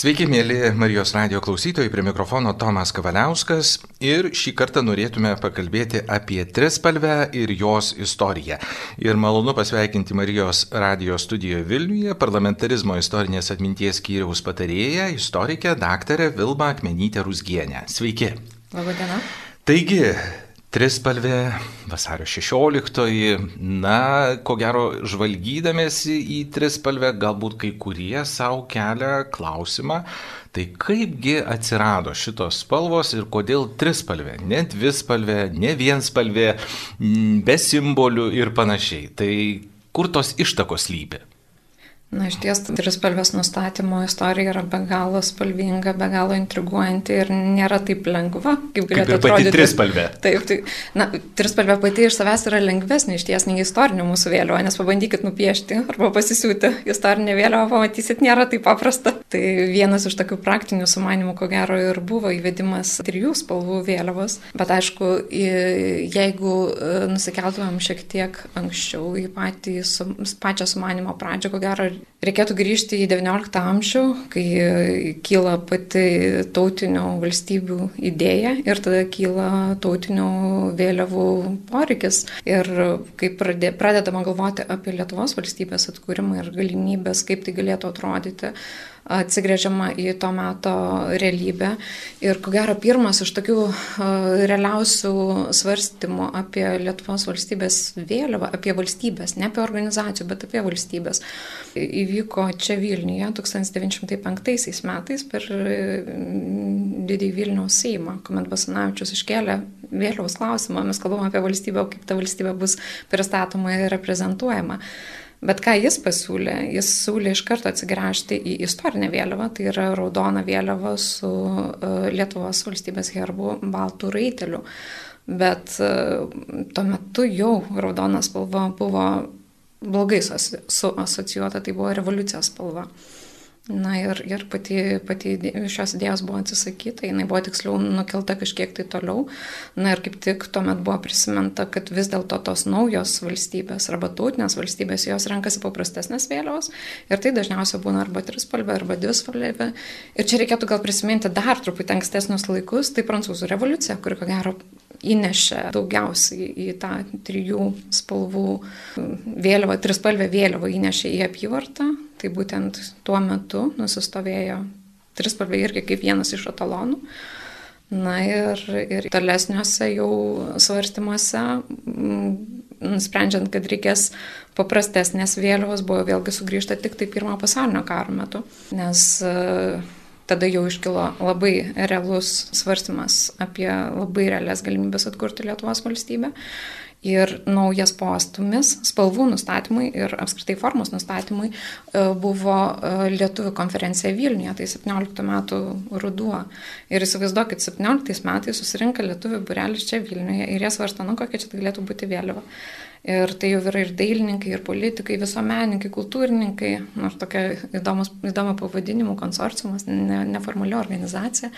Sveiki, mėly Marijos radio klausytojai, prie mikrofono Tomas Kavaliauskas ir šį kartą norėtume pakalbėti apie trispalvę ir jos istoriją. Ir malonu pasveikinti Marijos radio studijoje Vilniuje parlamentarizmo istorinės atminties skyriaus patarėją, istorikę daktarę Vilmą Akmenytę Rusgienę. Sveiki. Labadiena. Taigi, Trispalvė, vasario 16, na, ko gero, žvalgydamėsi į trispalvę, galbūt kai kurie savo kelia klausimą, tai kaipgi atsirado šitos spalvos ir kodėl trispalvė, ne dvispalvė, ne vienspalvė, be simbolių ir panašiai. Tai kur tos ištakos lypi? Na, iš ties, trispalvės nustatymo istorija yra be galo spalvinga, be galo intriguojanti ir nėra taip lengva, kaip galėtų kaip atrodyti. Trispalvė. Taip, tai, na, trispalvė pati iš savęs yra lengvesnė iš ties nei istorinė mūsų vėliava, nes pabandykit nupiešti arba pasisiūti istorinę vėliavą, pamatysit, nėra taip paprasta. Tai vienas iš tokių praktinių sumanimų, ko gero, ir buvo įvedimas trijų spalvų vėliavos, bet aišku, jeigu e, nusikeltumėm šiek tiek anksčiau į patį, pačią sumanimo pradžią, ko gero, Reikėtų grįžti į XIX amžių, kai kyla pati tautinių valstybių idėja ir tada kyla tautinių vėliavų poreikis. Ir kai pradedama galvoti apie Lietuvos valstybės atkūrimą ir galimybės, kaip tai galėtų atrodyti, atsigrėžiama į to meto realybę. Ir ko gero pirmas iš tokių realiausių svarstymų apie Lietuvos valstybės vėliavą, apie valstybės, ne apie organizacijų, bet apie valstybės, įvyko čia Vilniuje 1905 metais per didįjį Vilniaus Seimą, kuomet Basanavičius iškėlė vėliavos klausimą, mes kalbame apie valstybę, kaip ta valstybė bus pristatoma ir reprezentuojama. Bet ką jis pasiūlė? Jis siūlė iš karto atsigręžti į istorinę vėliavą, tai yra raudona vėliava su uh, Lietuvos valstybės herbu baltų raiteliu. Bet uh, tuo metu jau raudona spalva buvo blogai suasocijuota, tai buvo revoliucijos spalva. Na ir, ir pati, pati šios idėjos buvo atsisakyta, jinai buvo tiksliau nukelta kažkiek tai toliau. Na ir kaip tik tuomet buvo prisiminta, kad vis dėlto tos naujos valstybės arba tautinės valstybės, jos renkasi paprastesnės vėliavos ir tai dažniausiai būna arba trispalvė, arba dvispalvė. Ir čia reikėtų gal prisiminti dar truputį ankstesnius laikus, tai prancūzų revoliucija, kuri ko gero įnešė daugiausiai į tą trijų spalvų vėliavą, trispalvę vėliavą įnešė į apyvartą Tai būtent tuo metu nusistovėjo trispalvė irgi kaip vienas iš etalonų. Na ir, ir tolesniuose jau svarstymuose, nusprendžiant, kad reikės paprastesnės vėliavos, buvo vėlgi sugrįžta tik tai pirmojo pasaulinio karo metu, nes e, tada jau iškilo labai realus svarstymas apie labai realias galimybės atkurti Lietuvos valstybę ir naujas postumis spalvų nustatymui ir apskritai formos nustatymui e, buvo e, Lietuvių konferencija Vilniuje, tai 17 metų ruduo. Ir įsivaizduokit, 17 metais susirinka Lietuvių burelis čia Vilniuje ir jie svarsto, nu kokia čia galėtų būti vėliava. Ir tai jau yra ir dailininkai, ir politikai, visuomenininkai, kultūrininkai, nors tokia įdomus, įdomu pavadinimų konsorciumas, ne, neformali organizacija.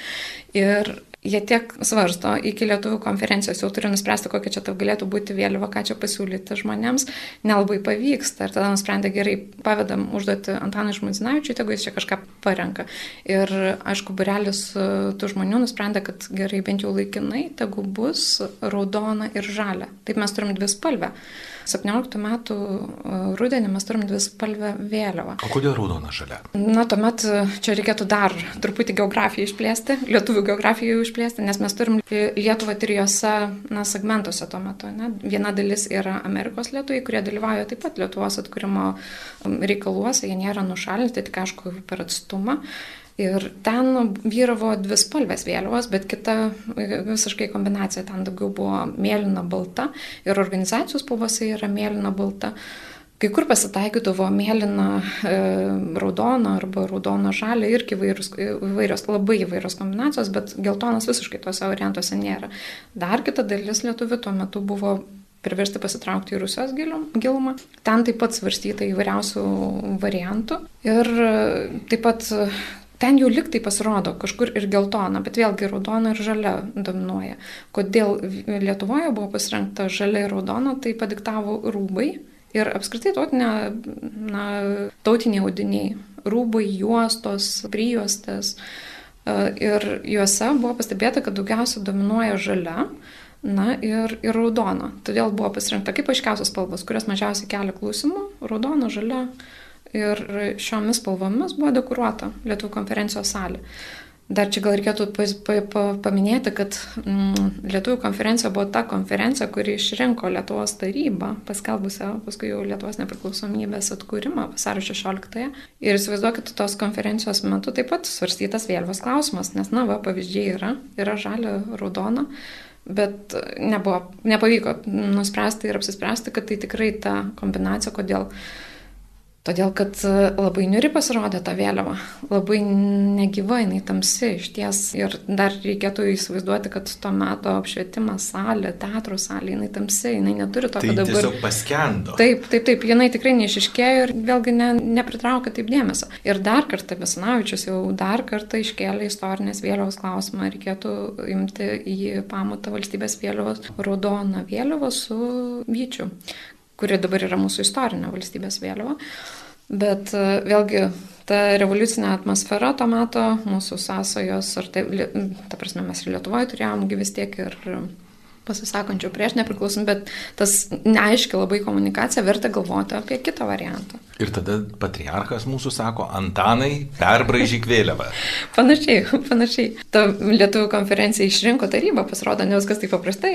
Ir jie tiek svarsto, iki lietuvių konferencijos jau turi nuspręsti, kokia čia tau galėtų būti vėliava, ką čia pasiūlyti žmonėms, nelabai pavyksta. Ir tada nusprendė gerai, pavedam užduoti Antanui Žmudzinavičiui, tegu jis čia kažką parenka. Ir aišku, burelis tų žmonių nusprendė, kad gerai bent jau laikinai, tegu bus raudona ir žalia. Taip mes turim dvi spalvę. 17 metų e, rudenį mes turim dvi spalvę vėliavą. O kodėl raudona žalia? Na, tuomet e, čia reikėtų dar truputį geografiją išplėsti, lietuvių geografiją išplėsti, nes mes turim Lietuvą trijose na, segmentuose tuo metu. Ne? Viena dalis yra Amerikos lietuviai, kurie dalyvauja taip pat Lietuvos atkūrimo reikaluose, jie nėra nušalinti, tik aišku per atstumą. Ir ten vyravo dvi spalvės vėliavos, bet kita visiškai kombinacija, ten daugiau buvo mėlyna balta ir organizacijos spalvose yra mėlyna balta. Kai kur pasitaikydavo mėlyna, e, raudona arba raudona žalia irgi įvairios, įvairios, labai įvairios kombinacijos, bet geltonas visiškai tuose variantuose nėra. Dar kita dalis lietuvių tuo metu buvo priversti pasitraukti į Rusijos gilumą. Ten taip pat svarstyta įvairiausių variantų. Ir taip pat ten jau liktai pasirodo kažkur ir geltona, bet vėlgi raudona ir žalia dominuoja. Kodėl Lietuvoje buvo pasirinkta žalia ir raudona, tai padiktavo rūbai ir apskritai tautinė, na, tautiniai audiniai rūbai, juostos, prijuostės. Ir juose buvo pastebėta, kad daugiausia dominuoja žalia, na ir, ir raudona. Todėl buvo pasirinkta kaip aiškiausios spalvos, kurios mažiausiai kelia klausimų - raudona, žalia. Ir šiomis spalvomis buvo dekoruota Lietuvų konferencijos salė. Dar čia gal reikėtų pa, pa, pa, paminėti, kad mm, Lietuvų konferencija buvo ta konferencija, kuri išrinko Lietuvos tarybą, paskelbusią paskui jau Lietuvos nepriklausomybės atkūrimą vasario 16-ąją. Ir įsivaizduokit, tos konferencijos metu taip pat svarstytas vėliavos klausimas, nes, na, va, pavyzdžiai yra, yra žalia, raudona. Bet nebuvo, nepavyko nuspręsti ir apsispręsti, kad tai tikrai ta kombinacija, kodėl Todėl, kad e, labai niuri pasirodė ta vėliava, labai negyva, jinai tamsi iš ties. Ir dar reikėtų įsivaizduoti, kad tuo metu apšvietimas salė, teatro salė, jinai tamsi, jinai neturi to, tai kad dabar... Tiesiog paskendo. Taip, taip, taip, jinai tikrai neišiškėjo ir vėlgi ne, nepritraukia taip dėmesio. Ir dar kartą Besanavičius jau dar kartą iškėlė istorinės vėliavos klausimą, reikėtų imti į pamatą valstybės vėliavos raudoną vėliavą su vyčiu kuri dabar yra mūsų istorinė valstybės vėliava. Bet e, vėlgi ta revoliucinė atmosfera to meto, mūsų sąsajos, ar tai, ta prasme, mes ir Lietuvoje turėjom vis tiek ir pasisakančių prieš nepriklausomybę, bet tas neaiški labai komunikacija verta galvoti apie kitą variantą. Ir tada patriarchas mūsų sako, Antanai, perbraižyk vėliavą. panašiai, panašiai. Ta Lietuvų konferencija išrinko tarybą, pasirodo, ne viskas taip paprastai.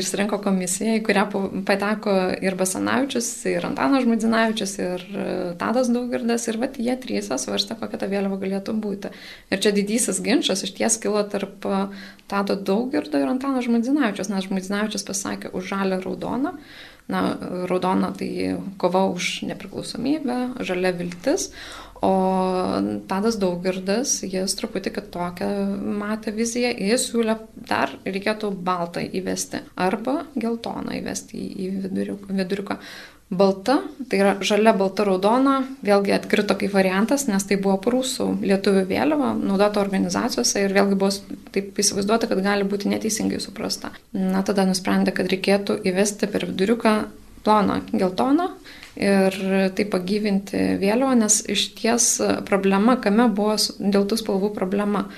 Išrinko komisiją, į kurią pateko ir Basanavičius, ir Antanas Žmudzinavičius, ir e, Tadas Daugirdas, ir vat, jie trys svarstė, kokia ta vėliava galėtų būti. Ir čia didysis ginčas iš ties kilo tarp e, Tado Daugirdo ir Antano Žmudzinavičius nes Žmuidzinavičius pasakė už žalę raudoną. Na, raudona tai kova už nepriklausomybę, žalia viltis, o Tadas Daugirdas, jis truputį kitokią matė viziją, jis siūlė dar reikėtų baltą įvesti arba geltoną įvesti į viduriuką. Balta, tai yra žalia, balta, raudona, vėlgi atkrito kaip variantas, nes tai buvo prūsų lietuvių vėliava, naudota organizacijose ir vėlgi buvo taip įsivaizduota, kad gali būti neteisingai suprasta. Na, tada nusprendė, kad reikėtų įvesti per viduriuką ploną geltoną ir tai pagyvinti vėliavą, nes iš ties problema, kame buvo dėl tų spalvų problema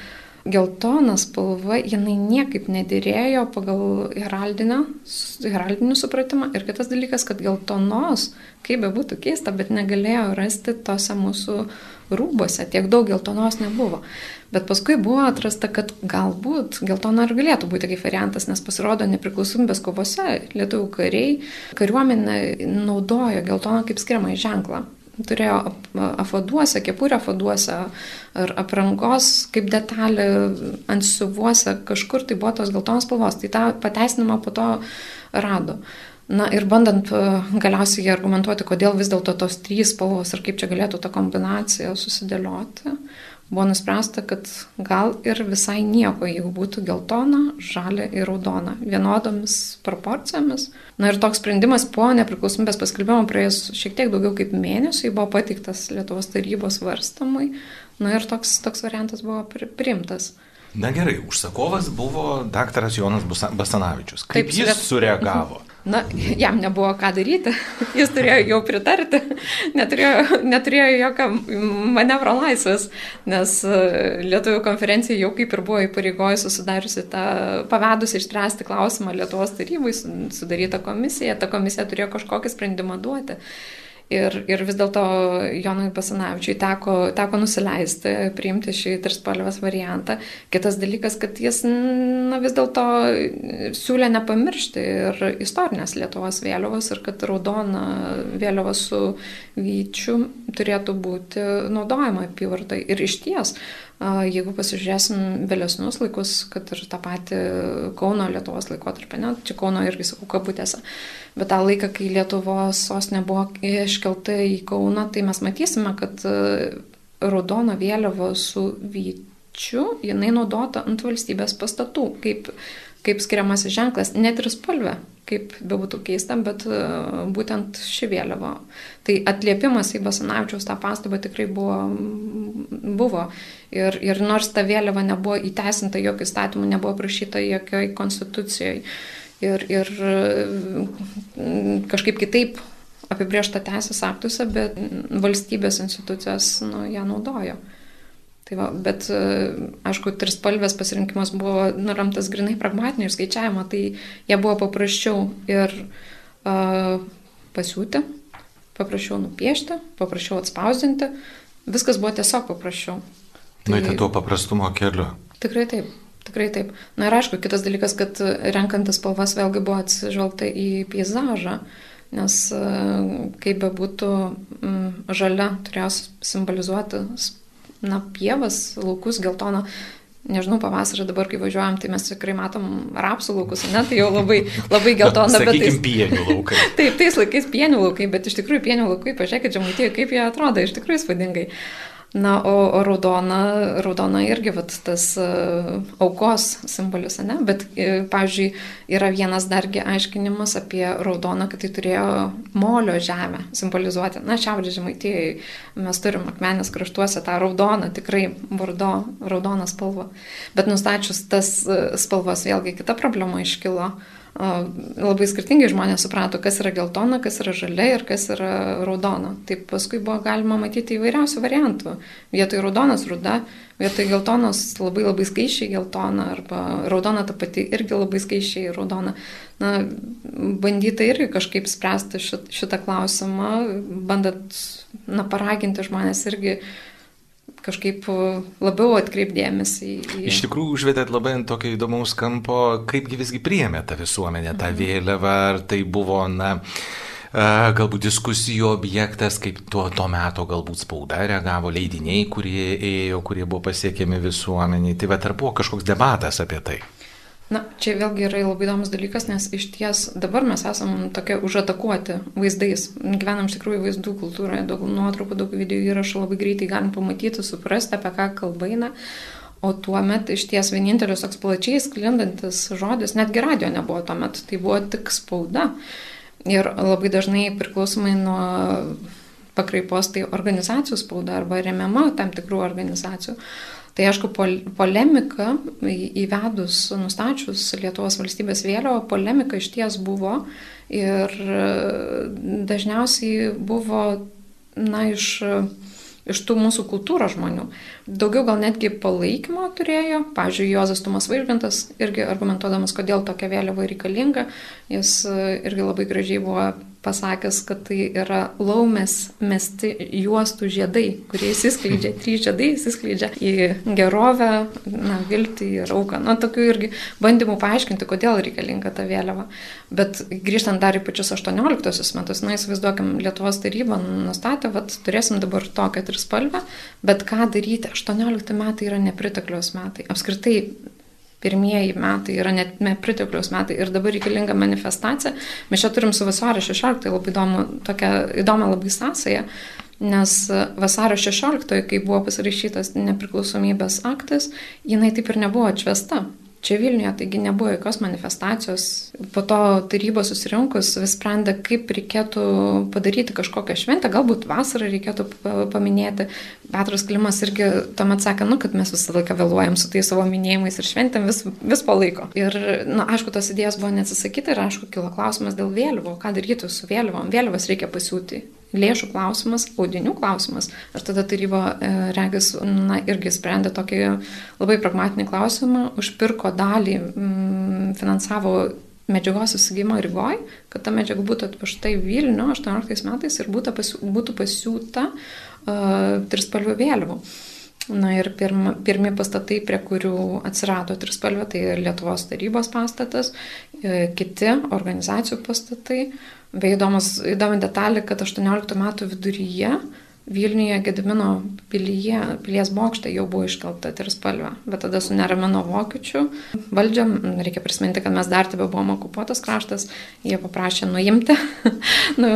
geltona spalva, jinai niekaip nedėrėjo pagal heraldinį supratimą. Ir kitas dalykas, kad geltonos, kaip be būtų keista, bet negalėjo rasti tose mūsų rūbose, tiek daug geltonos nebuvo. Bet paskui buvo atrasta, kad galbūt geltona ir galėtų būti kaip variantas, nes pasirodo nepriklausomybės kovose lietuvių kariai, kariuomenė naudojo geltoną kaip skiriamą ženklą turėjo afaduose, kepurę afaduose ar aprangos kaip detalė ant siuvuose, kažkur tai buvo tos geltonos spalvos. Tai tą pateisinimą po to rado. Na ir bandant galiausiai argumentuoti, kodėl vis dėlto tos trys spalvos ir kaip čia galėtų ta kombinacija susidėlioti, buvo nuspręsta, kad gal ir visai nieko, jeigu būtų geltona, žalia ir raudona, vienodomis proporcijomis. Na ir toks sprendimas po nepriklausomybės paskelbimo praėjus šiek tiek daugiau kaip mėnesiui buvo pateiktas Lietuvos tarybos svarstamui. Na ir toks, toks variantas buvo priimtas. Na gerai, užsakovas buvo daktaras Jonas Basanavičius. Kaip Taip, jis sureagavo? Na, jam nebuvo ką daryti, jis turėjo jau pritarti, neturėjo, neturėjo jokio manevro laisvės, nes e, Lietuvų konferencija jau kaip ir buvo įpareigojusi sudariusi tą, pavedusi išspręsti klausimą Lietuvos tarybai, sudaryta komisija, ta komisija turėjo kažkokį sprendimą duoti. Ir, ir vis dėlto Jonui Basanavičiui teko, teko nusileisti, priimti šį trispalvės variantą. Kitas dalykas, kad jis na, vis dėlto siūlė nepamiršti ir istorinės Lietuvos vėliavos ir kad raudona vėliava su vyčiu turėtų būti naudojama apyvartai. Ir iš ties, Jeigu pasižiūrėsim vėlesnius laikus, kad ir tą patį Kauno Lietuvos laikotarpį, ne, čia Kauno irgi sakau kabutėse, bet tą laiką, kai Lietuvos sostinė buvo iškelta į Kauną, tai mes matysime, kad raudona vėliava su vyčiu, jinai naudota ant valstybės pastatų, kaip, kaip skiriamasis ženklas, net ir spalvė kaip bebūtų keista, bet e, būtent ši vėliava. Tai atliepimas į Basanavičiaus tą pastabą tikrai buvo. buvo. Ir, ir nors ta vėliava nebuvo įteisinta jokių įstatymų, nebuvo prašyta jokioj konstitucijoje ir, ir kažkaip kitaip apibriešta teisės aktuose, bet valstybės institucijos nu, ją naudojo. Tai va, bet, aišku, trispalvės pasirinkimas buvo nuramtas grinai pragmatinio išskaičiavimo, tai jie buvo paprasčiau ir uh, pasiūti, paprasčiau nupiešti, paprasčiau atspausdinti, viskas buvo tiesiog paprasčiau. Tai... Nuėti tuo paprastumo keliu. Tikrai taip. Tikrai taip. Na ir aišku, kitas dalykas, kad renkantis spalvas vėlgi buvo atsižvelgta į peizažą, nes kaip be būtų, žalia turėjo simbolizuoti na, pievas, laukus, geltoną. Nežinau, pavasarį dabar, kai važiuojam, tai mes tikrai matom rapsų laukus, ne, tai jau labai, labai geltona, bet... Tai pienių laukai. taip, tais laikais pienių laukai, bet iš tikrųjų pienių laukai, pažiūrėkite, žemaitėje, kaip jie atrodo, iš tikrųjų įspūdingai. Uh, Na, o, o raudona, raudona irgi vat, tas uh, aukos simbolis, ne? Bet, uh, pavyzdžiui, yra vienas dargi aiškinimas apie raudoną, kad tai turėjo molio žemę simbolizuoti. Na, šiaurės žemaitijai mes turim akmenės kraštuose tą raudoną, tikrai vardo, raudoną spalvą. Bet nustačius tas uh, spalvas, vėlgi kita problema iškilo. Uh, labai skirtingai žmonės suprato, kas yra geltona, kas yra žalia ir kas yra raudona. Taip paskui buvo galima matyti įvairiausių variantų. Vietoj raudonas ruda, vietoj geltonos labai labai skaičiai geltona arba raudona ta pati irgi labai skaičiai raudona. Na, bandyta irgi kažkaip spręsti šitą klausimą, bandant, na, paraginti žmonės irgi uh, kažkaip labiau atkreipdėmėsi į... Iš tikrųjų, užvedėt labai ant tokio įdomaus kampo, kaipgi visgi priėmė tą visuomenę, tą mhm. vėliavą, ar tai buvo, na, galbūt diskusijų objektas, kaip tuo, tuo metu galbūt spauda reagavo, leidiniai, kurie ėjo, kurie buvo pasiekiami visuomeniai. Tai va, ar buvo kažkoks debatas apie tai? Na, čia vėlgi yra labai įdomus dalykas, nes iš ties dabar mes esam tokie užatakuoti vaizdais. Gyvenam iš tikrųjų vaizdų kultūroje, daug nuotraukų, daug video įrašų, labai greitai galim pamatyti, suprasti, apie ką kalba eina. O tuo metu iš ties vienintelis toks plačiai sklindantis žodis, netgi radio nebuvo tuo metu, tai buvo tik spauda. Ir labai dažnai priklausomai nuo pakraipos tai organizacijų spauda arba remiama tam tikrų organizacijų. Tai aišku, pol, polemika įvedus, nustačius Lietuvos valstybės vėliavą, polemika iš ties buvo ir dažniausiai buvo, na, iš iš tų mūsų kultūros žmonių. Daugiau gal netgi palaikymo turėjo, pavyzdžiui, Jozas Tumas Vairgantas irgi argumentuodamas, kodėl tokia vėliava reikalinga, jis irgi labai gražiai buvo pasakęs, kad tai yra laumės mesti juostų žiedai, kurie įsiskleidžia, trys žiedai įsiskleidžia į gerovę, na, viltį ir auką. Na, tokių irgi bandymų paaiškinti, kodėl reikalinga ta vėliava. Bet grįžtant dar į pačius 18 metus, na, įsivaizduokim, Lietuvos taryba nustatė, kad turėsim dabar tokią trispalvę, bet ką daryti? 18 metai yra nepritekliaus metai. Apskritai pirmieji metai yra net nepritekliaus metai ir dabar reikalinga manifestacija. Mes čia turim su vasario 16, tai labai įdomu, tokia įdomi labai sąsaja, nes vasario 16, kai buvo pasirašytas nepriklausomybės aktas, jinai taip ir nebuvo atšvesta čia Vilniuje, taigi nebuvo jokios manifestacijos. Po to taryba susirinkus vis sprendė, kaip reikėtų padaryti kažkokią šventę, galbūt vasarą reikėtų paminėti. Petras Klimas irgi tuomet sakė, nu, kad mes visą laiką vėluojam su tais savo minėjimais ir šventėm vis, vis palaiko. Ir, na, nu, aišku, tos idėjos buvo neatsisakyta ir, aišku, kilo klausimas dėl vėliavų, ką daryti su vėliavom. Vėliavas reikia pasiūti lėšų klausimas, audinių klausimas. Ir tada taryba, e, regis, na, irgi sprendė tokį labai pragmatinį klausimą, užpirko dalį, mm, finansavo medžiagos įsigymą Rygoj, kad ta medžiaga būtų atvežta į Vilnių 18 metais ir būtų, pasiū, būtų pasiūta uh, trispalvių vėliavų. Na ir pirma, pirmi pastatai, prie kurių atsirado trispalvė, tai Lietuvos tarybos pastatas, e, kiti organizacijų pastatai, Beje, įdomus, įdomi detalė, kad 18 metų viduryje Vilniuje Gedimino pilyje, pilies bokšte jau buvo iškelta trispalvė, bet tada suneramino vokiečių valdžią, reikia prisiminti, kad mes dar tebe buvome okupuotas kraštas, jie paprašė nuimti nu,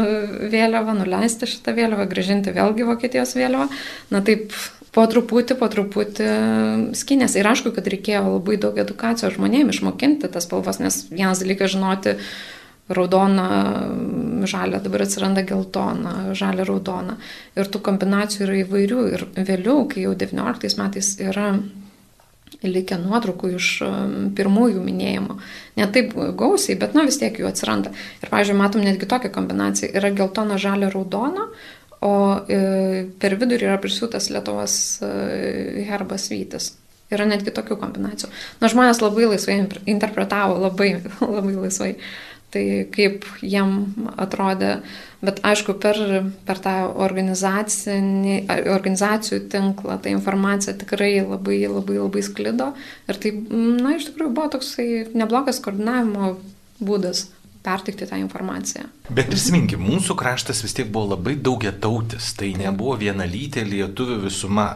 vėliavą, nuleisti šitą vėliavą, gražinti vėlgi Vokietijos vėliavą. Na taip, po truputį, po truputį skinės. Ir aišku, kad reikėjo labai daug edukacijos žmonėms išmokinti tas spalvas, nes vienas dalykas žinoti, raudona, žalia, dabar atsiranda geltona, žalia, raudona. Ir tų kombinacijų yra įvairių. Ir vėliau, kai jau 19 metais yra likę nuotraukų iš pirmųjų minėjimų. Ne taip gausiai, bet nu vis tiek jų atsiranda. Ir, pavyzdžiui, matom netgi tokią kombinaciją. Yra geltona, žalia, raudona, o e, per vidurį yra prisiūtas Lietuvos e, herbas Vytis. Yra netgi tokių kombinacijų. Na, žmonės labai laisvai interpretavo, labai, labai laisvai. Tai kaip jiem atrodė, bet aišku, per, per tą organizacijų tinklą ta informacija tikrai labai labai labai sklido. Ir tai, na, iš tikrųjų buvo toksai neblogas koordinavimo būdas perteikti tą informaciją. Bet prisiminkim, mūsų kraštas vis tiek buvo labai daugiatautis, tai nebuvo vienalytė lietuvių visuma.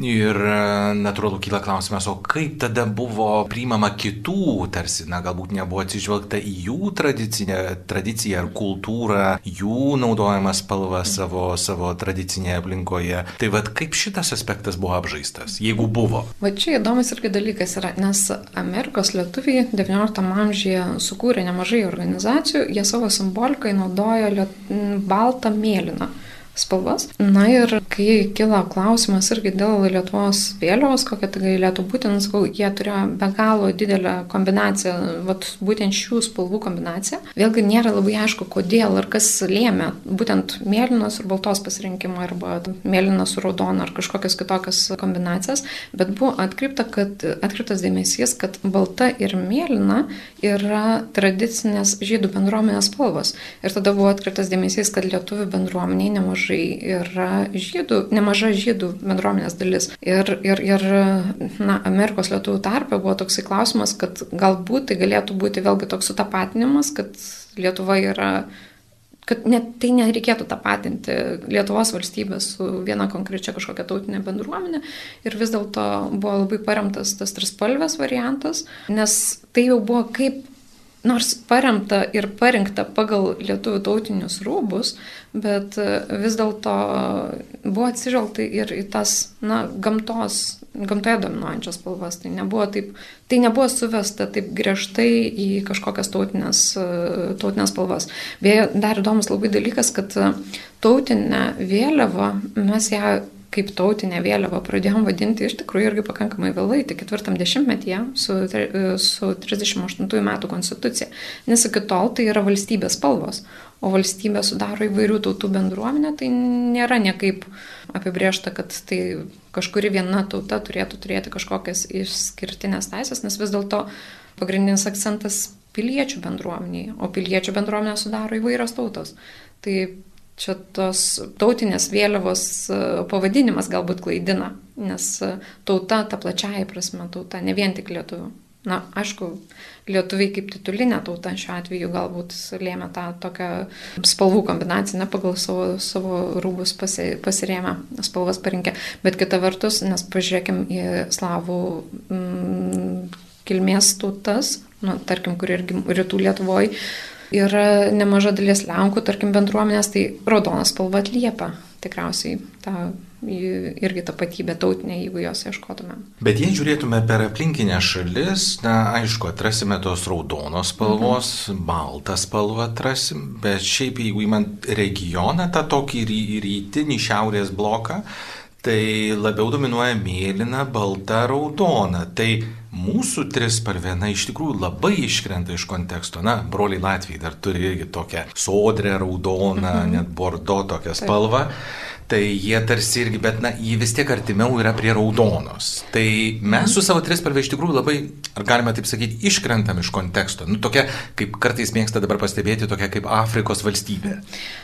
Ir e, natūralu kyla klausimas, o kaip tada buvo priimama kitų, tarsi, na, galbūt nebuvo atsižvelgta į jų tradicinę, tradiciją ar kultūrą, jų naudojamas spalvą savo, savo tradicinėje aplinkoje. Tai vad kaip šitas aspektas buvo apžaistas, jeigu buvo? Va čia įdomus irgi dalykas yra, nes Amerikos lietuviai XIX amžiuje sukūrė nemažai organizacijų, jie savo simbolikai naudojo liet... baltą mėlyną spalvas. Na ir kai kilo klausimas irgi dėl Lietuvos vėliavos, kokia tai galėtų būti, nesakau, jie turėjo be galo didelę kombinaciją, vat, būtent šių spalvų kombinaciją. Vėlgi nėra labai aišku, kodėl ar kas lėmė būtent mėlynos ir baltos pasirinkimą arba mėlynos su raudona ar kažkokias kitokias kombinacijas, bet buvo atkreipta, kad, atkreiptas dėmesys, kad balta ir mėlyna yra tradicinės žydų bendruomenės spalvos. Ir tada buvo atkreiptas dėmesys, kad lietuvių bendruomeniai nemažai nemažai yra žydų, nemaža žydų bendruomenės dalis. Ir, ir, ir na, Amerikos lietuvių tarpe buvo toksai klausimas, kad galbūt tai galėtų būti vėlgi toks sutapatinimas, kad Lietuva yra kad net tai nereikėtų tapatinti Lietuvos valstybės su viena konkrečia kažkokia tautinė bendruomenė ir vis dėlto buvo labai paremtas tas trispalvės variantas, nes tai jau buvo kaip nors paremta ir parinkta pagal lietuvių tautinius rūbus, bet e, vis dėlto buvo atsižvelgta ir į tas, na, gamtos, gamtoje dominuojančias spalvas. Tai nebuvo, taip, tai nebuvo suvesta taip griežtai į kažkokias tautinės, e, tautinės spalvas. Beje, dar įdomus labai dalykas, kad e, tautinę vėliavą mes ją kaip tautinę vėliavą pradėjom vadinti iš tikrųjų irgi pakankamai vėlai, tik ketvirtam dešimtmetyje su, su 38 metų konstitucija, nes iki tol tai yra valstybės spalvos, o valstybė sudaro įvairių tautų bendruomenę, tai nėra niekaip apibriešta, kad tai kažkuri viena tauta turėtų turėti kažkokias išskirtinės teisės, nes vis dėlto pagrindinis akcentas piliečių bendruomeniai, o piliečių bendruomenę sudaro įvairios tautos. Tai čia tos tautinės vėliavos e, pavadinimas galbūt klaidina, nes e, tauta, ta plačiaja prasme tauta, ne vien tik lietuvių. Na, aišku, lietuviai kaip titulinė tauta šiuo atveju galbūt lėmė tą tokią spalvų kombinaciją, ne pagal savo, savo rūbus pasi, pasirėmę, spalvas parinkę. Bet kita vertus, nes pažiūrėkim į slavų mm, kilmės tautas, nu, tarkim, kur irgi rytų Lietuvoje yra nemaža dalis Lenkų, tarkim, bendruomenės, tai raudonas spalva atliepia tikriausiai tą irgi tapatybę tautinę, jeigu jos ieškotume. Bet jei žiūrėtume per aplinkinę šalis, na, aišku, atrasime tos raudonos spalvos, mhm. baltą spalvą atrasim, bet šiaip jeigu įmant regioną, tą tokį rytinį šiaurės bloką, tai labiau dominuoja mėlyna, balta, raudona. Tai mūsų trispalvė, na, iš tikrųjų labai iškrenta iš konteksto. Na, broliai Latvijai dar turi irgi tokią sodrę, raudoną, mhm. net bordo tokią spalvą. Taip tai jie tarsi irgi, bet na, jie vis tiek artimiau yra prie raudonos. Tai mes su savo trispalvė iš tikrųjų labai, ar galime taip sakyti, iškrentam iš konteksto. Nu, tokia, kaip kartais mėgsta dabar pastebėti, tokia kaip Afrikos valstybė.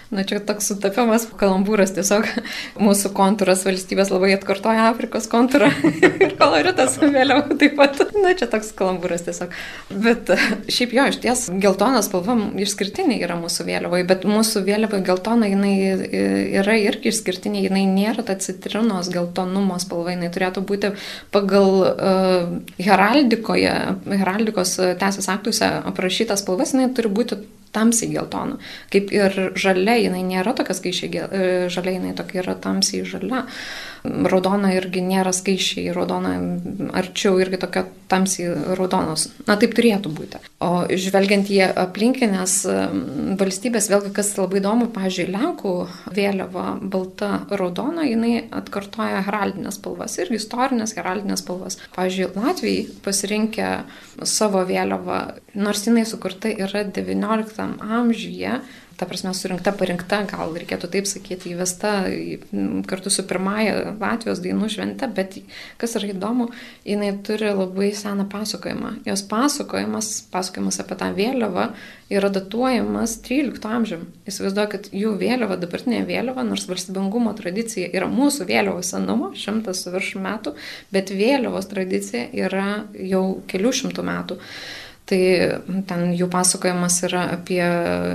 Na, čia toks sutapimas, kalambūras tiesiog mūsų kontūras valstybės labai atkartoja Afrikos kontūrą ir koloritas vėliau taip pat. Na, čia toks kalambūras tiesiog. Bet šiaip jo, iš ties geltona spalva išskirtinė yra mūsų vėliavoje, bet mūsų vėliavoje geltona jinai yra irgi išskirtinė, jinai nėra ta citrinos geltonumo spalva, jinai turėtų būti pagal uh, heraldikoje, heraldikos teisės aktuose aprašytas spalvas, jinai turi būti tamsiai geltona. Kaip ir žalia, jinai nėra tokia skaičiai žalia, jinai tokia yra tamsiai žalia. Raudona irgi nėra skaičiai, raudona arčiau irgi tokia tamsiai raudonos. Na taip turėtų būti. O žvelgiant į aplinkinės valstybės, vėlgi kas labai įdomu, pažiūrėjau, Lenkų vėliava balta raudona, jinai atkartoja heraldinės spalvas, irgi istorinės heraldinės spalvas. Pavyzdžiui, Latvijai pasirinkę savo vėliavą, nors jinai sukurta yra XIX amžiuje, ta prasme, surinkta, parinkta, gal reikėtų taip sakyti, įvesta kartu su pirmąja Latvijos dainų švente, bet kas yra įdomu, jinai turi labai seną pasakojimą. Jos pasakojimas, pasakojimas apie tą vėliavą yra datuojamas 13 amžiam. Įsivaizduokit, jų vėliava, dabartinė vėliava, nors valstybingumo tradicija yra mūsų vėliavos senumo, šimtas virš metų, bet vėliavos tradicija yra jau kelių šimtų metų. Tai ten jų pasakojimas yra apie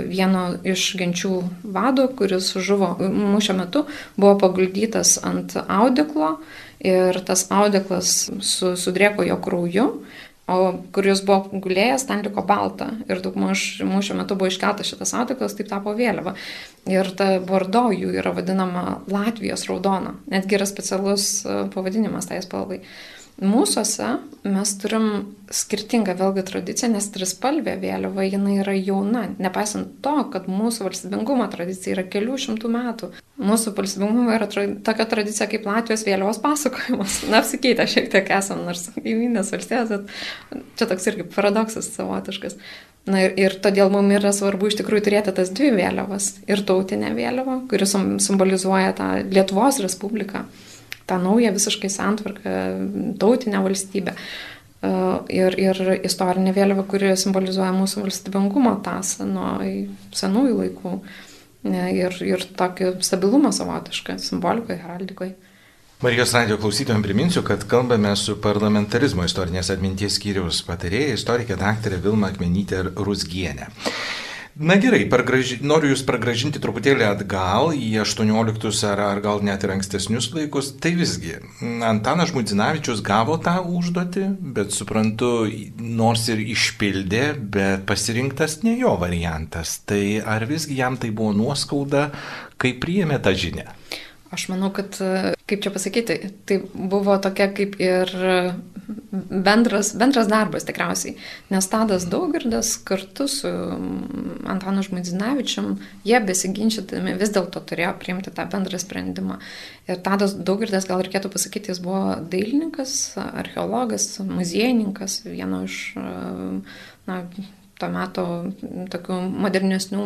vieno iš genčių vado, kuris žuvo mūšio metu, buvo paguldytas ant audeklo ir tas audeklas su, sudrėko jo krauju. O kur jis buvo gulėjęs, ten liko balta. Ir daugmaž mūšio metu buvo iškeltas šitas audeklas, taip tapo vėliava. Ir ta bordo jų yra vadinama Latvijos raudona. Netgi yra specialus pavadinimas tai spalvai. Mūsuose mes turim skirtingą vėlgi tradiciją, nes trispalvė vėliava jinai yra jauna, nepaisant to, kad mūsų valstybingumo tradicija yra kelių šimtų metų. Mūsų valstybingumo yra tra tokia tradicija kaip Latvijos vėliavos pasakojimas. Na, apsikeitę šiek tiek esam, nors įminės valstybės, bet čia toks irgi paradoksas savotiškas. Na ir, ir todėl mums yra svarbu iš tikrųjų turėti tas dvi vėliavas. Ir tautinę vėliavą, kuris simbolizuoja tą Lietuvos Respubliką tą naują visiškai santvarką, tautinę valstybę. E, ir, ir istorinė vėliava, kuri simbolizuoja mūsų valstybingumo tasą nuo senųjų laikų ir, ir tokį stabilumą savotišką simbolikoje, heraldikoje. Marijos radio klausytojams priminsiu, kad kalbame su parlamentarizmo istorinės atminties skyriaus patarėja istorikė daktarė Vilma Akmenytė Rusgienė. Na gerai, pargraži... noriu Jūs pragražinti truputėlį atgal į 18 ar, ar gal net ir ankstesnius laikus. Tai visgi, Antanas Žmudzinavičius gavo tą užduotį, bet suprantu, nors ir išpildė, bet pasirinktas ne jo variantas. Tai ar visgi jam tai buvo nuoskauda, kai priėmė tą žinią? Aš manau, kad, kaip čia pasakyti, tai buvo tokia kaip ir bendras, bendras darbas tikriausiai. Nes Tadas Daugirdas kartu su Antanu Žmudzinavičiam, jie besiginčytami vis dėlto turėjo priimti tą bendrą sprendimą. Ir Tadas Daugirdas, gal reikėtų pasakyti, jis buvo dailininkas, archeologas, muziejininkas, vieno iš na, to meto tokių modernesnių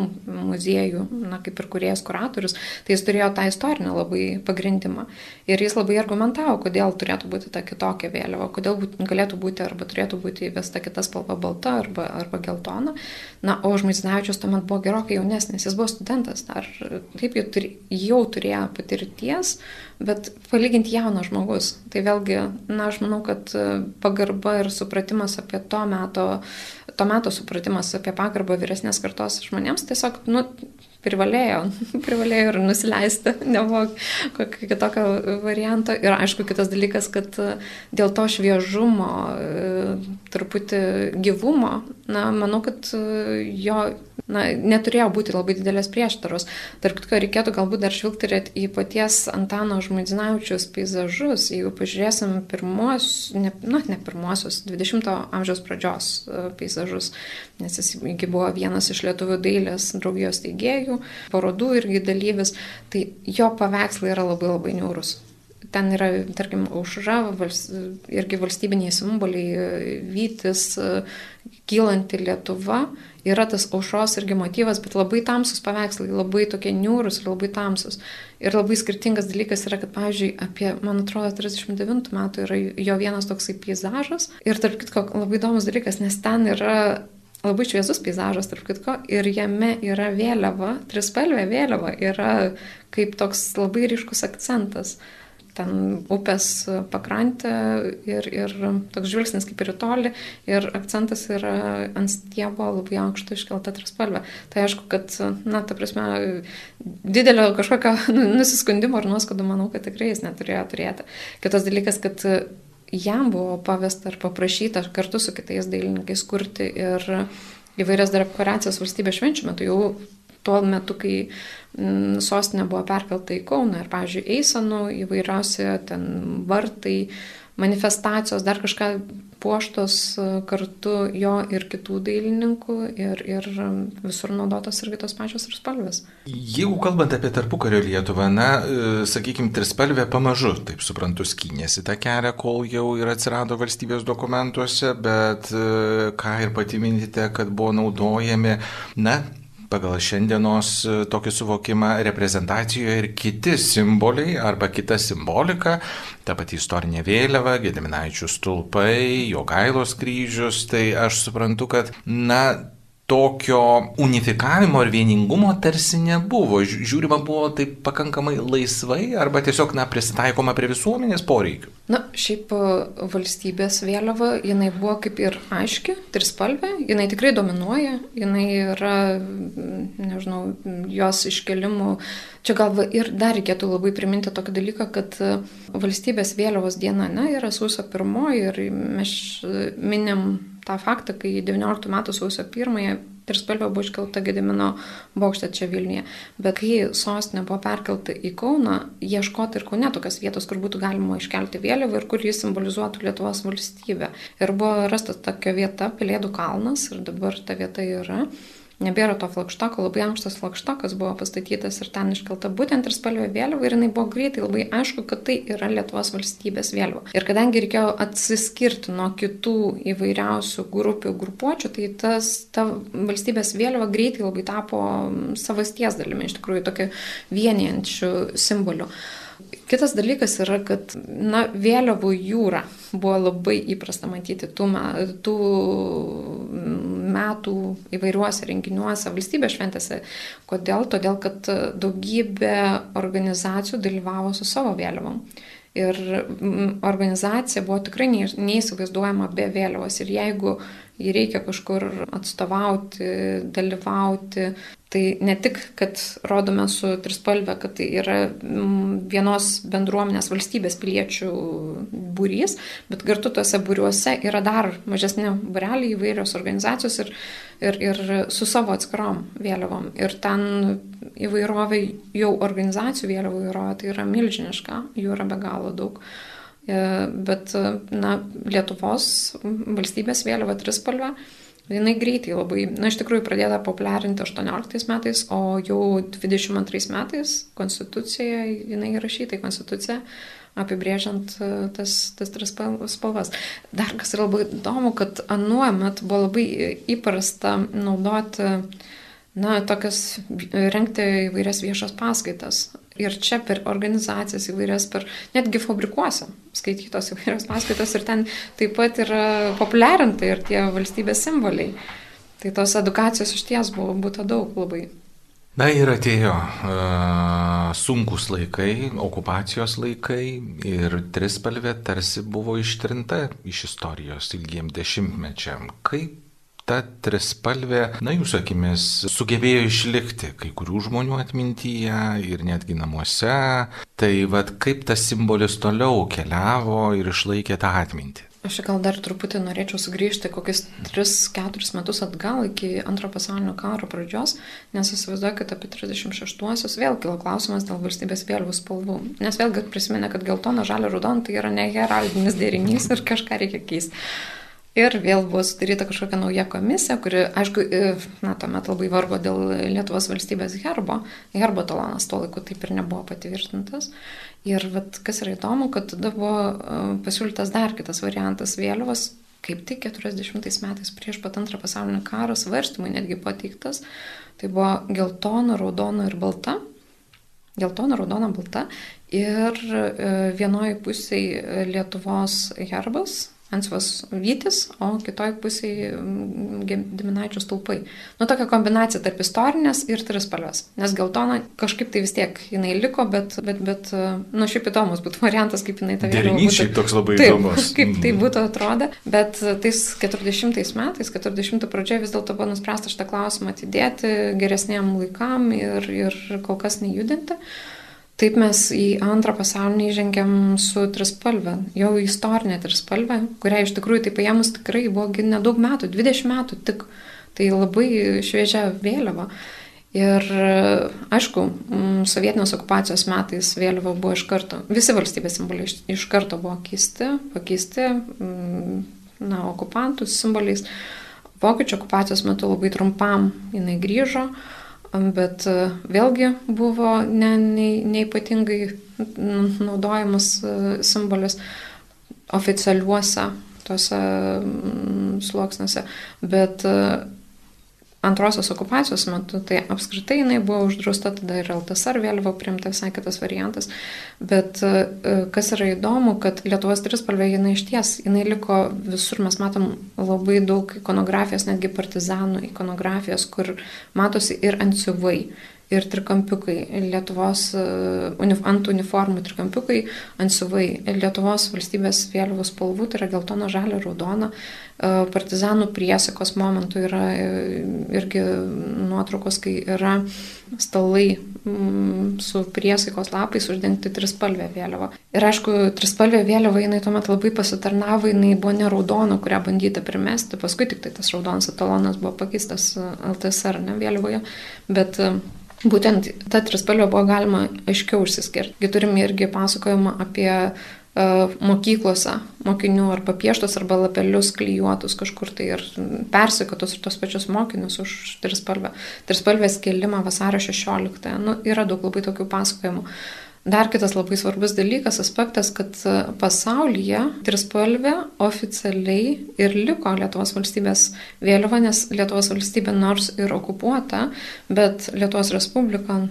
muziejų, na, kaip ir kuriejas kuratorius, tai jis turėjo tą istorinę labai pagrindimą. Ir jis labai argumentavo, kodėl turėtų būti ta kitokia vėliava, kodėl būt, galėtų būti arba turėtų būti įvesta kita spalva balta arba, arba geltona. Na, o Žmaizinavičius tuomet buvo gerokai jaunesnis, jis buvo studentas, dar taip jau, turi, jau turėjo patirties, bet palyginti jaunas žmogus. Tai vėlgi, na, aš manau, kad pagarba ir supratimas apie to meto to meto supratimas apie pagarbą vyresnės kartos žmonėms tiesiog, nu, privalėjo, privalėjo ir nusileisti, nebuvo kokio kitokio varianto. Ir aišku, kitas dalykas, kad dėl to šviežumo, truputį gyvumo, na, manau, kad jo na, neturėjo būti labai didelės prieštaros. Tarp kitko, reikėtų galbūt dar žvilgterėti į paties Antano Žmaidzinavičius peizažus. Jeigu pažiūrėsim pirmos, ne, na, ne pirmosius, 20-ojo amžiaus pradžios e, peizažus, nes jis buvo vienas iš lietuvių dailės draugijos teigėjų, parodų irgi dalyvis, tai jo paveikslai yra labai labai niūrus. Ten yra, tarkim, aušra, vals, irgi valstybiniai simboliai, vytis, kylanti Lietuva yra tas aušros irgi motyvas, bet labai tamsus paveikslai, labai tokie niūrus ir labai tamsus. Ir labai skirtingas dalykas yra, kad, pavyzdžiui, apie, man atrodo, 39 metų yra jo vienas toksai peizažas. Ir tarp kitko, labai įdomus dalykas, nes ten yra labai šviesus peizažas, tarp kitko, ir jame yra vėliava, trispalvė vėliava, yra kaip toks labai ryškus akcentas ten upės pakrantė ir, ir toks žvilgsnis kaip ir į tolį ir akcentas yra ant stiebo labai aukšto iškelta trispalvė. Tai aišku, kad, na, ta prasme, didelio kažkokio nusiskundimo ar nuoskaudų manau, kad tikrai jis neturėjo turėti. Kitas dalykas, kad jam buvo pavesta ar paprašyta kartu su kitais dailininkais kurti ir įvairias dekoracijas valstybės švenčių metu jau tuo metu, kai mm, sostinė buvo perkelta į Kauną ir, pavyzdžiui, Eisenų įvairiausi ten vartai, manifestacijos, dar kažką puoštos e, kartu jo ir kitų dailininkų ir, ir visur naudotos irgi tos pačios ir spalvės. Jeigu kalbant apie tarpukario Lietuvą, na, e, sakykime, trispalvė pamažu, taip suprantu, skynėsi tą kelią, kol jau ir atsirado valstybės dokumentuose, bet e, ką ir pati minite, kad buvo naudojami, na, pagal šiandienos e, tokį suvokimą reprezentacijoje ir kiti simboliai arba kita simbolika, ta pati istorinė vėliava, Gediminaičių stulpai, Jogailos kryžius, tai aš suprantu, kad, na, tokio unifikavimo ir vieningumo tarsi nebuvo. Žiūrima buvo taip pakankamai laisvai arba tiesiog, na, prisitaikoma prie visuomenės poreikių. Na, šiaip e, valstybės vėliava, jinai buvo kaip ir aiški, trispalvė, jinai tikrai dominuoja, jinai yra, nežinau, jos iškelimų. Čia gal ir dar reikėtų labai priminti tokį dalyką, kad e, valstybės vėliavos diena, na, yra sausio pirmoji ir mes minim tą faktą, kai 19 metų sausio 1 trispalvė buvo iškelta Gedimino bokšte čia Vilniuje. Bet kai sostinė buvo perkelta į Kauną, ieškoti ir Kaune tokios vietos, kur būtų galima iškelti vėliavą ir kur jis simbolizuotų Lietuvos valstybę. Ir buvo rastas tokia vieta, Pelėdų kalnas, ir dabar ta vieta yra nebėra to flagštoko, labai ankštas flagštokas buvo pastatytas ir ten iškelta būtent ir spalvė vėliava ir jinai buvo greitai labai aišku, kad tai yra Lietuvos valstybės vėliava. Ir kadangi reikėjo atsiskirti nuo kitų įvairiausių grupių, grupuočių, tai tas, ta valstybės vėliava greitai labai tapo savasties dalimi, iš tikrųjų tokia vienijančių simbolių. Kitas dalykas yra, kad na, vėliavų jūra buvo labai įprasta matyti tų, tų metų įvairiuose renginiuose, valstybės šventėse. Kodėl? Todėl, kad daugybė organizacijų dalyvavo su savo vėliavom. Ir organizacija buvo tikrai neįsivaizduojama be vėliavos. Ir jeigu jį reikia kažkur atstovauti, dalyvauti. Tai ne tik, kad rodome su trispalvė, kad tai yra vienos bendruomenės valstybės piliečių būrys, bet kartu tuose būriuose yra dar mažesni būreliai įvairios organizacijos ir, ir, ir su savo atskirom vėliavom. Ir ten įvairovė, jau organizacijų vėliavų įvairovė, tai yra milžiniška, jų yra be galo daug. E, bet, na, Lietuvos valstybės vėliava trispalvė, jinai greitai labai, na, iš tikrųjų pradėta populiarinti 18 metais, o jau 22 metais konstitucijoje jinai įrašyta į konstituciją apibrėžiant e, tas, tas tris spalvas. Dar kas yra labai įdomu, kad anuomet buvo labai įprasta naudoti, na, tokias, renkti įvairias viešas paskaitas ir čia per organizacijas įvairias, per netgi fabrikuose skaitytos įvairios paskaitos ir ten taip pat yra populiarinta ir tie valstybės simboliai. Tai tos edukacijos iš ties buvo būtų daug labai. Na ir atėjo uh, sunkus laikai, okupacijos laikai ir trispalvė tarsi buvo ištrinta iš istorijos ilgiem dešimtmečiam. Kaip ta trispalvė, na jūsų akimis, sugebėjo išlikti kai kurių žmonių atmintyje ir netgi namuose. Tai vad kaip tas simbolis toliau keliavo ir išlaikė tą atmintį. Aš gal dar truputį norėčiau sugrįžti kokius 3-4 metus atgal iki antrojo pasaulinio karo pradžios, nes įsivaizduoju, kad apie 36-uosius vėl kilo klausimas dėl valstybės vėliavų spalvų. Nes vėlgi prisiminė, kad geltona, žalia, raudona tai yra ne heraldinis derinys ir kažką reikia keisti. Ir vėl buvo sudaryta kažkokia nauja komisija, kuri, aišku, na, tuomet labai vargo dėl Lietuvos valstybės herbo. Herbo talonas tuo laiku taip ir nebuvo patvirtintas. Ir vat, kas yra įdomu, kad tada buvo pasiūlytas dar kitas variantas vėliavos, kaip tik 40 metais prieš pat antrą pasaulinį karą svarstymai netgi pateiktas. Tai buvo geltona, raudona ir balta. Geltona, raudona, balta. Ir vienoje pusėje Lietuvos herbas, Ansvas Vytis, o kitoj pusėje Gediminaičių stulpai. Nu, tokia kombinacija tarp istorinės ir trispalvės. Nes geltona kažkaip tai vis tiek jinai liko, bet, bet, bet nu, šiaip įdomus būtų variantas, kaip jinai tą vėliavą. Derinys šiaip toks labai taip, įdomus. Kaip tai mhm. būtų atrodę. Bet tais 40 metais, 40 pradžioje vis dėlto buvo nuspręsta šitą klausimą atidėti geresniam laikam ir, ir kol kas nejudinti. Taip mes į antrą pasaulinį įžengėm su trispalvė, jau istorinė trispalvė, kurią iš tikrųjų tai paėmus tikrai buvo nedaug metų, 20 metų tik, tai labai šviežia vėliava. Ir aišku, sovietinės okupacijos metais vėliava buvo iš karto, visi valstybės simboliai iš, karto buvo keisti, pakeisti, na, okupantų simboliais. Vokiečių okupacijos metu labai trumpam jinai grįžo, bet vėlgi buvo ne, ne, neipatingai naudojamas simbolis oficialiuose tuose sluoksniuose, bet antrosios okupacijos metu, tai apskritai jinai buvo uždrausta, tada ir LTSR vėliava priimta visai kitas variantas. Bet e, kas yra įdomu, kad Lietuvos trispalvė jinai iš ties, jinai liko visur, mes matom labai daug ikonografijos, netgi partizanų ikonografijos, kur matosi ir antsiuvai ir trikampiukai, Lietuvos e, ant uniformų trikampiukai, ansiuvai, Lietuvos valstybės vėliavos spalvų, tai yra geltona, žalia, raudona, e, partizanų priesikos momentų yra e, irgi nuotraukos, kai yra stalai mm, su priesaikos lapais uždengti trispalvę vėliavą. Ir aišku, trispalvė vėliava jinai tuomet labai pasitarnavo, jinai buvo ne raudona, kurią bandyta primesti, paskui tik tai tas raudonas etalonas buvo pakeistas LTSR ne vėliavoje, bet Būtent tą trispalvę buvo galima aiškiau užsiskirti. Turim irgi pasakojimą apie uh, mokyklose mokinių arba pieštus arba lapelius klyjuotus kažkur tai ir persikotus ir tos pačius mokinius už trispalvę. Trispalvės kelimą vasario 16. Nu, yra daug labai tokių pasakojimų. Uh, Dar kitas labai svarbus dalykas, aspektas, kad pasaulyje trispalvė oficialiai ir liko Lietuvos valstybės vėliava, nes Lietuvos valstybė nors ir okupuota, bet Lietuvos Respublika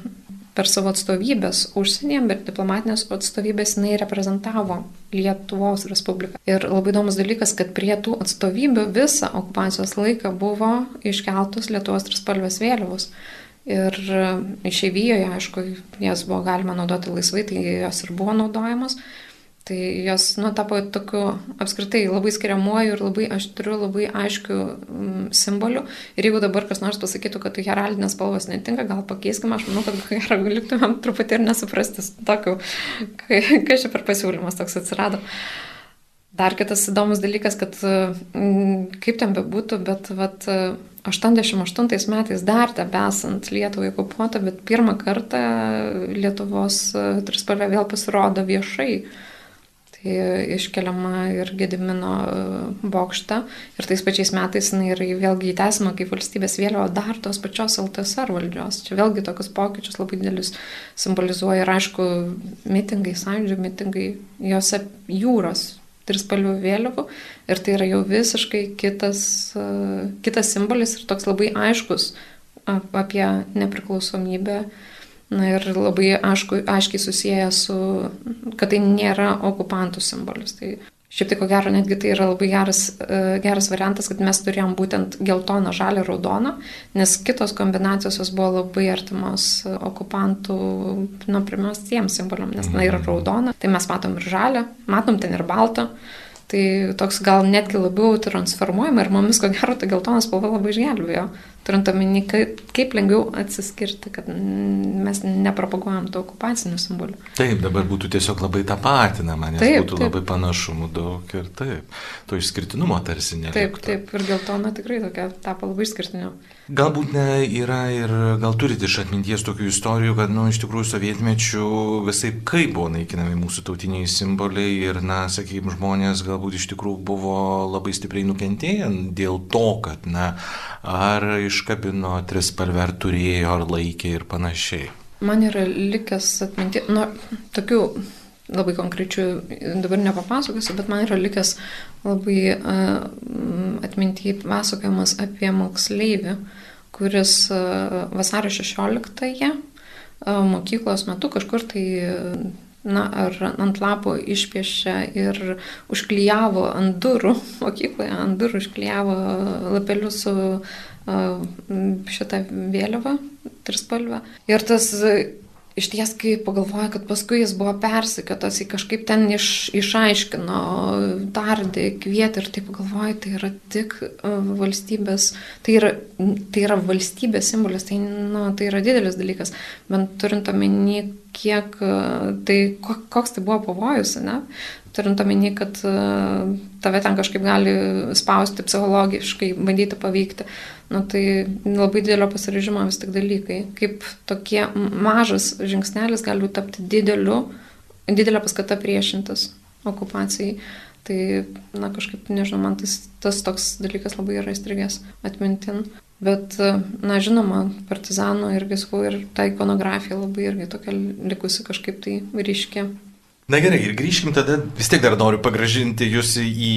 per savo atstovybės užsienyje, bet diplomatinės atstovybės jinai reprezentavo Lietuvos Respubliką. Ir labai įdomus dalykas, kad prie tų atstovybių visą okupacijos laiką buvo iškeltos Lietuvos trispalvės vėliavos. Ir e, išeivijoje, aišku, jas buvo galima naudoti laisvai, tai jos ir buvo naudojamos. Tai jos, nu, tapo tokiu apskritai labai skiriamuoju ir labai, aš turiu labai aiškių mm, simbolių. Ir jeigu dabar kas nors pasakytų, kad heraldinės spalvos netinka, gal pakeiskime, aš manau, kad gerai liktumėm truputį ir nesuprasti tokiu, kas čia per pasiūlymas toks atsirado. Dar kitas įdomus dalykas, kad mm, kaip ten bebūtų, bet vat, 88 metais dar tebesant Lietuvai okupuota, bet pirmą kartą Lietuvos e, trispalvė vėl pasirodo viešai. Tai iškeliama ir Gedimino e, bokštą ir tais pačiais metais jinai yra vėlgi įtesama kaip valstybės vėliava dar tos pačios LTSR valdžios. Čia vėlgi tokius pokyčius labai didelius simbolizuoja ir aišku, mitingai, sąjūdžio mitingai, juose jūros trispalvių vėliavų ir tai yra jau visiškai kitas, kitas simbolis ir toks labai aiškus apie nepriklausomybę. Na ir labai aišku, aiškiai susiję su, kad tai nėra okupantų simbolis. Tai šiaip tai ko gero netgi tai yra labai geras, geras variantas, kad mes turėjom būtent geltoną, žalę, raudoną, nes kitos kombinacijos jos buvo labai artimos okupantų, nu, primestiems simboliam, nes tai yra raudona, tai mes matom ir žalę, matom ten ir baltą. Tai toks gal netgi labiau transformuojama ir mumis, ko gero, ta geltona spalva labai išgelbėjo. Turint omeny, kaip lengviau atsiskirti, kad mes nepropaguojam tų okupacinių simbolių. Taip, dabar būtų tiesiog labai tapatinama, nes taip, būtų taip. labai panašumų daug ir taip, to išskirtinumo tarsi nėra. Taip, taip, ir geltona tikrai tokia tapo labai išskirtinio. Galbūt ne, yra ir gal turite iš atminties tokių istorijų, kad, na, nu, iš tikrųjų sovietmečių visai kaip buvo naikinami mūsų tautiniai simboliai ir, na, sakykime, žmonės galbūt iš tikrųjų buvo labai stipriai nukentėję dėl to, kad, na, ar iškabino trispalvę, ar turėjo, ar laikė ir panašiai. Man yra likęs atminti, nu, tokių labai konkrečių dabar nepapasakosiu, bet man yra likęs labai uh, atminti pasakojimas apie moksleivį, kuris vasario 16-ąją mokyklos metu kažkur tai na, ar ant lapo išpiešė ir užklyjavo ant durų, mokykloje ant durų užklyjavo lapelius su šitą vėliavą, trispalvę. Ir tas iš ties, kai pagalvoja, kad paskui jis buvo persikėtas, jį kažkaip ten iš, išaiškino, tardė, kvietė ir taip pagalvoja, tai yra tik e, valstybės, tai yra, tai yra valstybės simbolis, tai, nu, tai yra didelis dalykas, bent turint omeny, kiek, e, tai koks tai buvo pavojus, ne? Turint omeny, kad e, tave ten kažkaip gali spausti psichologiškai, bandyti paveikti. Nu, tai labai didelio pasirežimo vis tik dalykai. Kaip tokie mažas žingsnelis gali tapti dideliu, didelė paskata priešintis okupacijai. Tai, na, kažkaip, nežinau, man tas, tas toks dalykas labai yra įstrigęs atmintin. Bet, na, žinoma, partizanų irgi sakau, ir ta ikonografija labai irgi tokia likusi kažkaip tai ryški. Na gerai, ir grįžkim tada, vis tiek dar noriu pagražinti jūs į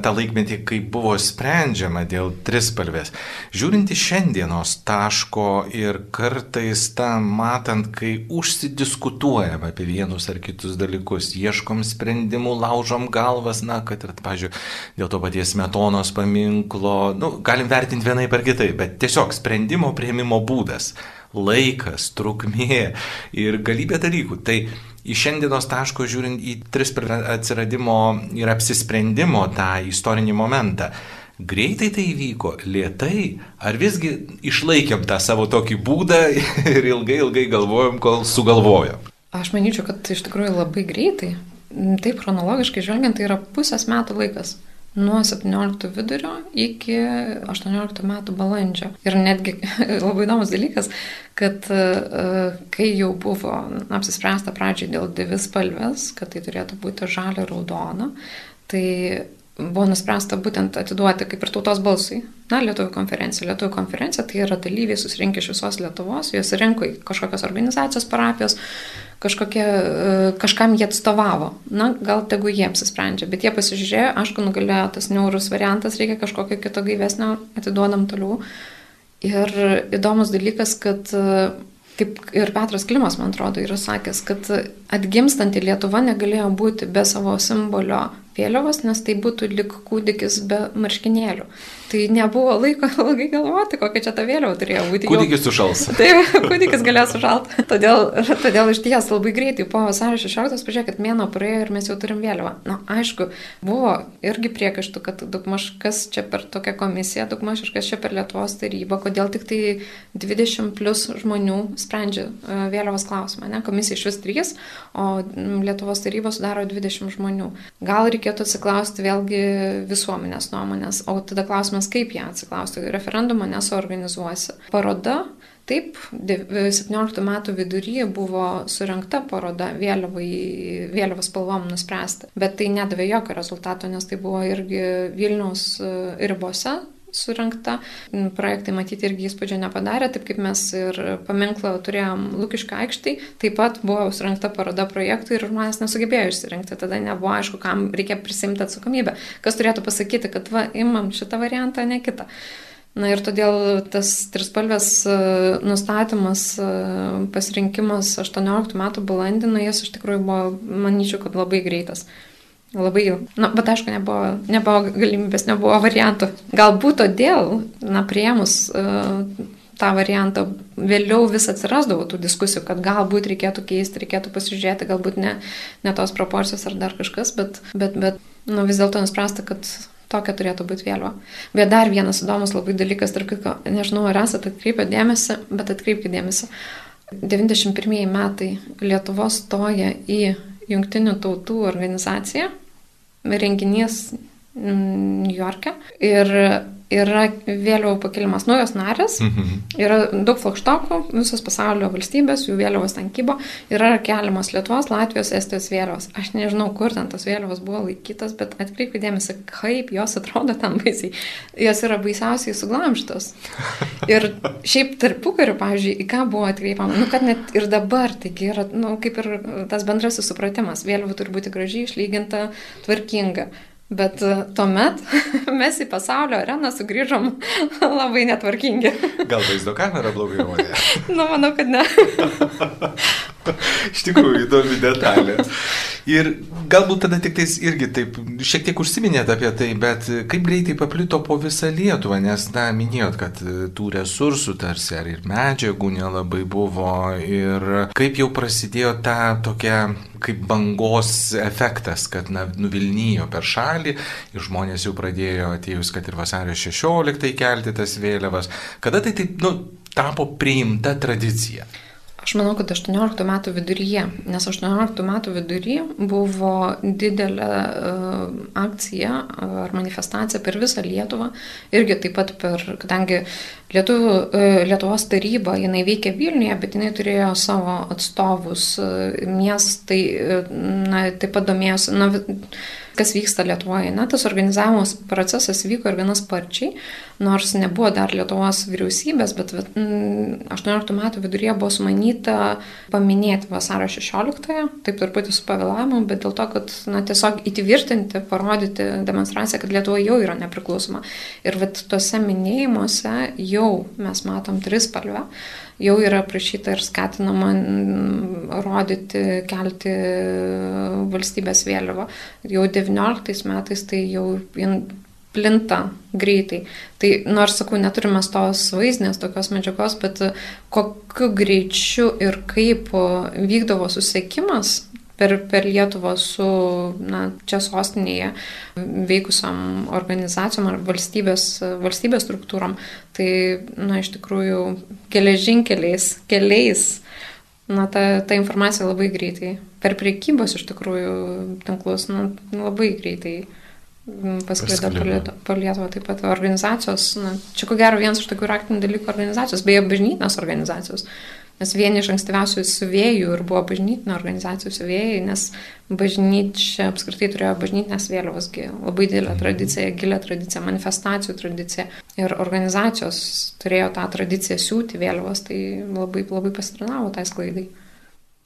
tą laikmetį, kai buvo sprendžiama dėl trispalvės. Žiūrint į šiandienos taško ir kartais tą matant, kai užsidiskutuojam apie vienus ar kitus dalykus, ieškom sprendimų, laužom galvas, na, kad ir, pažiūrėjau, dėl to paties metonos paminklo, nu, galim vertinti vienai per kitai, bet tiesiog sprendimo prieimimo būdas laikas, trukmė ir galybė dalykų. Tai iš šiandienos taško žiūrint į trispalvę atsiradimo ir apsisprendimo tą istorinį momentą. Greitai tai įvyko, lietai, ar visgi išlaikėm tą savo tokį būdą ir ilgai, ilgai galvojom, kol sugalvojom? Aš manyčiau, kad iš tikrųjų labai greitai. Taip, chronologiškai žvelgiant, tai yra pusės metų laikas nuo 17 vidurio iki 18 metų balandžio. Ir netgi labai įdomus dalykas, kad e, kai jau buvo apsispręsta pradžiai dėl dvispalvės, kad tai turėtų būti žalia raudona, tai buvo nuspręsta būtent atiduoti kaip ir tautos balsui. Na, Lietuvų konferencija. Lietuvų konferencija tai yra dalyviai susirinkę iš visos Lietuvos, juos rinko kažkokios organizacijos, parapijos, kažkokie, e, kažkam jie atstovavo. Na, gal tegu jie apsisprendžia, bet jie pasižiūrėjo, aišku, nugalėjo tas neurus variantas, reikia kažkokio kito gaivesnio, atiduodam toliau. Ir įdomus dalykas, kad e, kaip ir Petras Klimas, man atrodo, yra sakęs, kad atgimstanti Lietuva negalėjo būti be savo simbolio vėliavos, nes tai būtų lik kūdikis be marškinėlių. Tai nebuvo laiko ilgai galvoti, kokia čia ta vėliava turėjo būti. Kūdikis sušals. Taip, kūdikis galėjo sušalti. Todėl, todėl iš ties labai greitai po vasario 16 pažiūrėkit, mėno praėjo ir mes jau turim vėliavą. Na, aišku, buvo irgi priekaištų, kad daugmaž kas čia per tokią komisiją, daugmaž kas čia per Lietuvos tarybą, kodėl tik tai 20 plus žmonių sprendžia e, vėliavos klausimą. Ne? Komisija iš vis 3, o Lietuvos taryba sudaro 20 žmonių. Gal reikėtų atsiklausti vėlgi visuomenės nuomonės, o tada klausimas, kaip ją atsiklausti. Referendumą nesuorganizuosi. Paroda Taip, 17 metų viduryje buvo surinkta paroda vėliavai, vėliavos spalvom nuspręsta, bet tai nedavė jokio rezultato, nes tai buvo irgi Vilniaus e, ribose surinkta. Projektai matyti irgi įspūdžio nepadarė, taip kaip mes ir paminklą turėjom Lukišką aikštį, taip pat buvo surinkta paroda projektų ir žmonės nesugebėjo išsirinkti, tada nebuvo aišku, kam reikia prisimti atsakomybę, kas turėtų pasakyti, kad va, imam šitą variantą, ne kitą. Na ir todėl tas trispalvės e, nustatymas, e, pasirinkimas 18 metų balandį, na jis iš tikrųjų buvo, manyčiau, kad labai greitas. Labai, na, bet aišku, nebuvo, nebuvo galimybės, nebuvo variantų. Galbūt todėl, na, priemus uh, tą variantą, vėliau vis atsirasdavo tų diskusijų, kad galbūt reikėtų keisti, reikėtų pasižiūrėti, galbūt ne, ne tos proporcijos ar dar kažkas, bet, bet, bet nu, vis dėlto nuspręsta, kad tokia turėtų būti vėliava. Bet dar vienas įdomus labai dalykas, tarp kitko, nežinau, ar esate atkreipę dėmesį, bet atkreipkite dėmesį. 91 metai Lietuvos stoja į Junktinių tautų organizacija, renginys New York'e. Ir yra vėliavų pakelimas naujos narės, mhm. yra daug flagštokų, visos pasaulio valstybės, jų vėliavos ten kybo, yra keliamos Lietuvos, Latvijos, Estijos vėliavos. Aš nežinau, kur ten tos vėliavos buvo laikytos, bet atkreipkite dėmesį, kaip jos atrodo ten baisiai. Jos yra baisiausiai suglamštos. Ir šiaip tarpukariu, pavyzdžiui, į ką buvo atkreipiama, nu kad net ir dabar, taigi yra, nu, kaip ir tas bendrasis supratimas, vėliava turi būti gražiai išlyginta, tvarkinga. Bet e, tuomet mes į pasaulio areną sugrįžom labai netvarkingi. Gal vaizdo kamera blogai rodė? nu, manau, kad ne. Iš tikrųjų, įdomi detalė. Ir galbūt tada tik tais irgi taip, šiek tiek užsiminėt apie tai, bet kaip greitai paplito po visą Lietuvą, nes, na, minėjot, kad tų resursų tarsi ar ir medžiagų nelabai buvo ir kaip jau prasidėjo ta tokia kaip bangos efektas, kad, na, nuvilnyjo per šalį ir žmonės jau pradėjo atėjus, kad ir vasario 16 kelti tas vėliavas. Kada tai taip, nu, tapo priimta tradicija? Aš manau, kad 18 metų viduryje, nes 18 metų viduryje buvo didelė uh, akcija ar manifestacija per visą Lietuvą, irgi taip pat per, kadangi Lietuvių, uh, Lietuvos taryba, jinai veikia Vilniuje, bet jinai turėjo savo atstovus, uh, miestai, uh, na, taip pat domėjosi, na, kas vyksta Lietuvoje. Na, tas organizavimo procesas vyko ir gana sparčiai, nors nebuvo dar Lietuvos vyriausybės, bet 18 mm, metų viduryje buvo sumanyta paminėti vasario 16-ąją, taip truputį su pavėlavimu, bet dėl to, kad na, tiesiog įtvirtinti, parodyti demonstraciją, kad Lietuva jau yra nepriklausoma. Ir vat tuose minėjimuose jau mes matom trispalvę jau yra prašyta ir skatinama rodyti, kelti valstybės vėliavą. Jau 19 metais tai jau plinta greitai. Tai nors, sakau, neturime tos vaizdinės tokios medžiagos, bet kokiu greičiu ir kaip vykdavo susiekimas per, per Lietuvą su na, čia sostinėje veikusiam organizacijom ar valstybės, valstybės struktūrom, tai na, iš tikrųjų geležinkeliais, keliais, na, ta, ta informacija labai greitai, per priekybos iš tikrųjų tinklus, na, labai greitai pasklido po Lietuvą taip pat organizacijos, na, čia ko gero vienas iš tokių raktinių dalykų organizacijos, beje, bažnytinės organizacijos. Nes vieni iš ankstyviausių suvėjų ir buvo bažnytinio organizacijų suvėjai, nes bažnyčia apskritai turėjo bažnytinės vėliavos, labai didelę mhm. tradiciją, gilę tradiciją, manifestacijų tradiciją. Ir organizacijos turėjo tą tradiciją siūti vėliavos, tai labai, labai pasitrinavo tai sklaidai.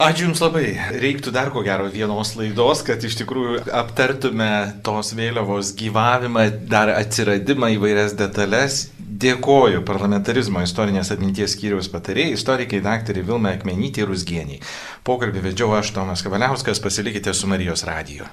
Ačiū Jums labai. Reiktų dar ko gero vienos laidos, kad iš tikrųjų aptartume tos vėliavos gyvavimą, dar atsiradimą įvairias detalės. Dėkoju parlamentarizmo istorinės atminties skyriaus patarėjai, istorikai daktarė Vilma Akmenytė ir Rusgieniai. Pokalbį vedžiau aš Tomas Kavaliauskas, pasilikite su Marijos radiju.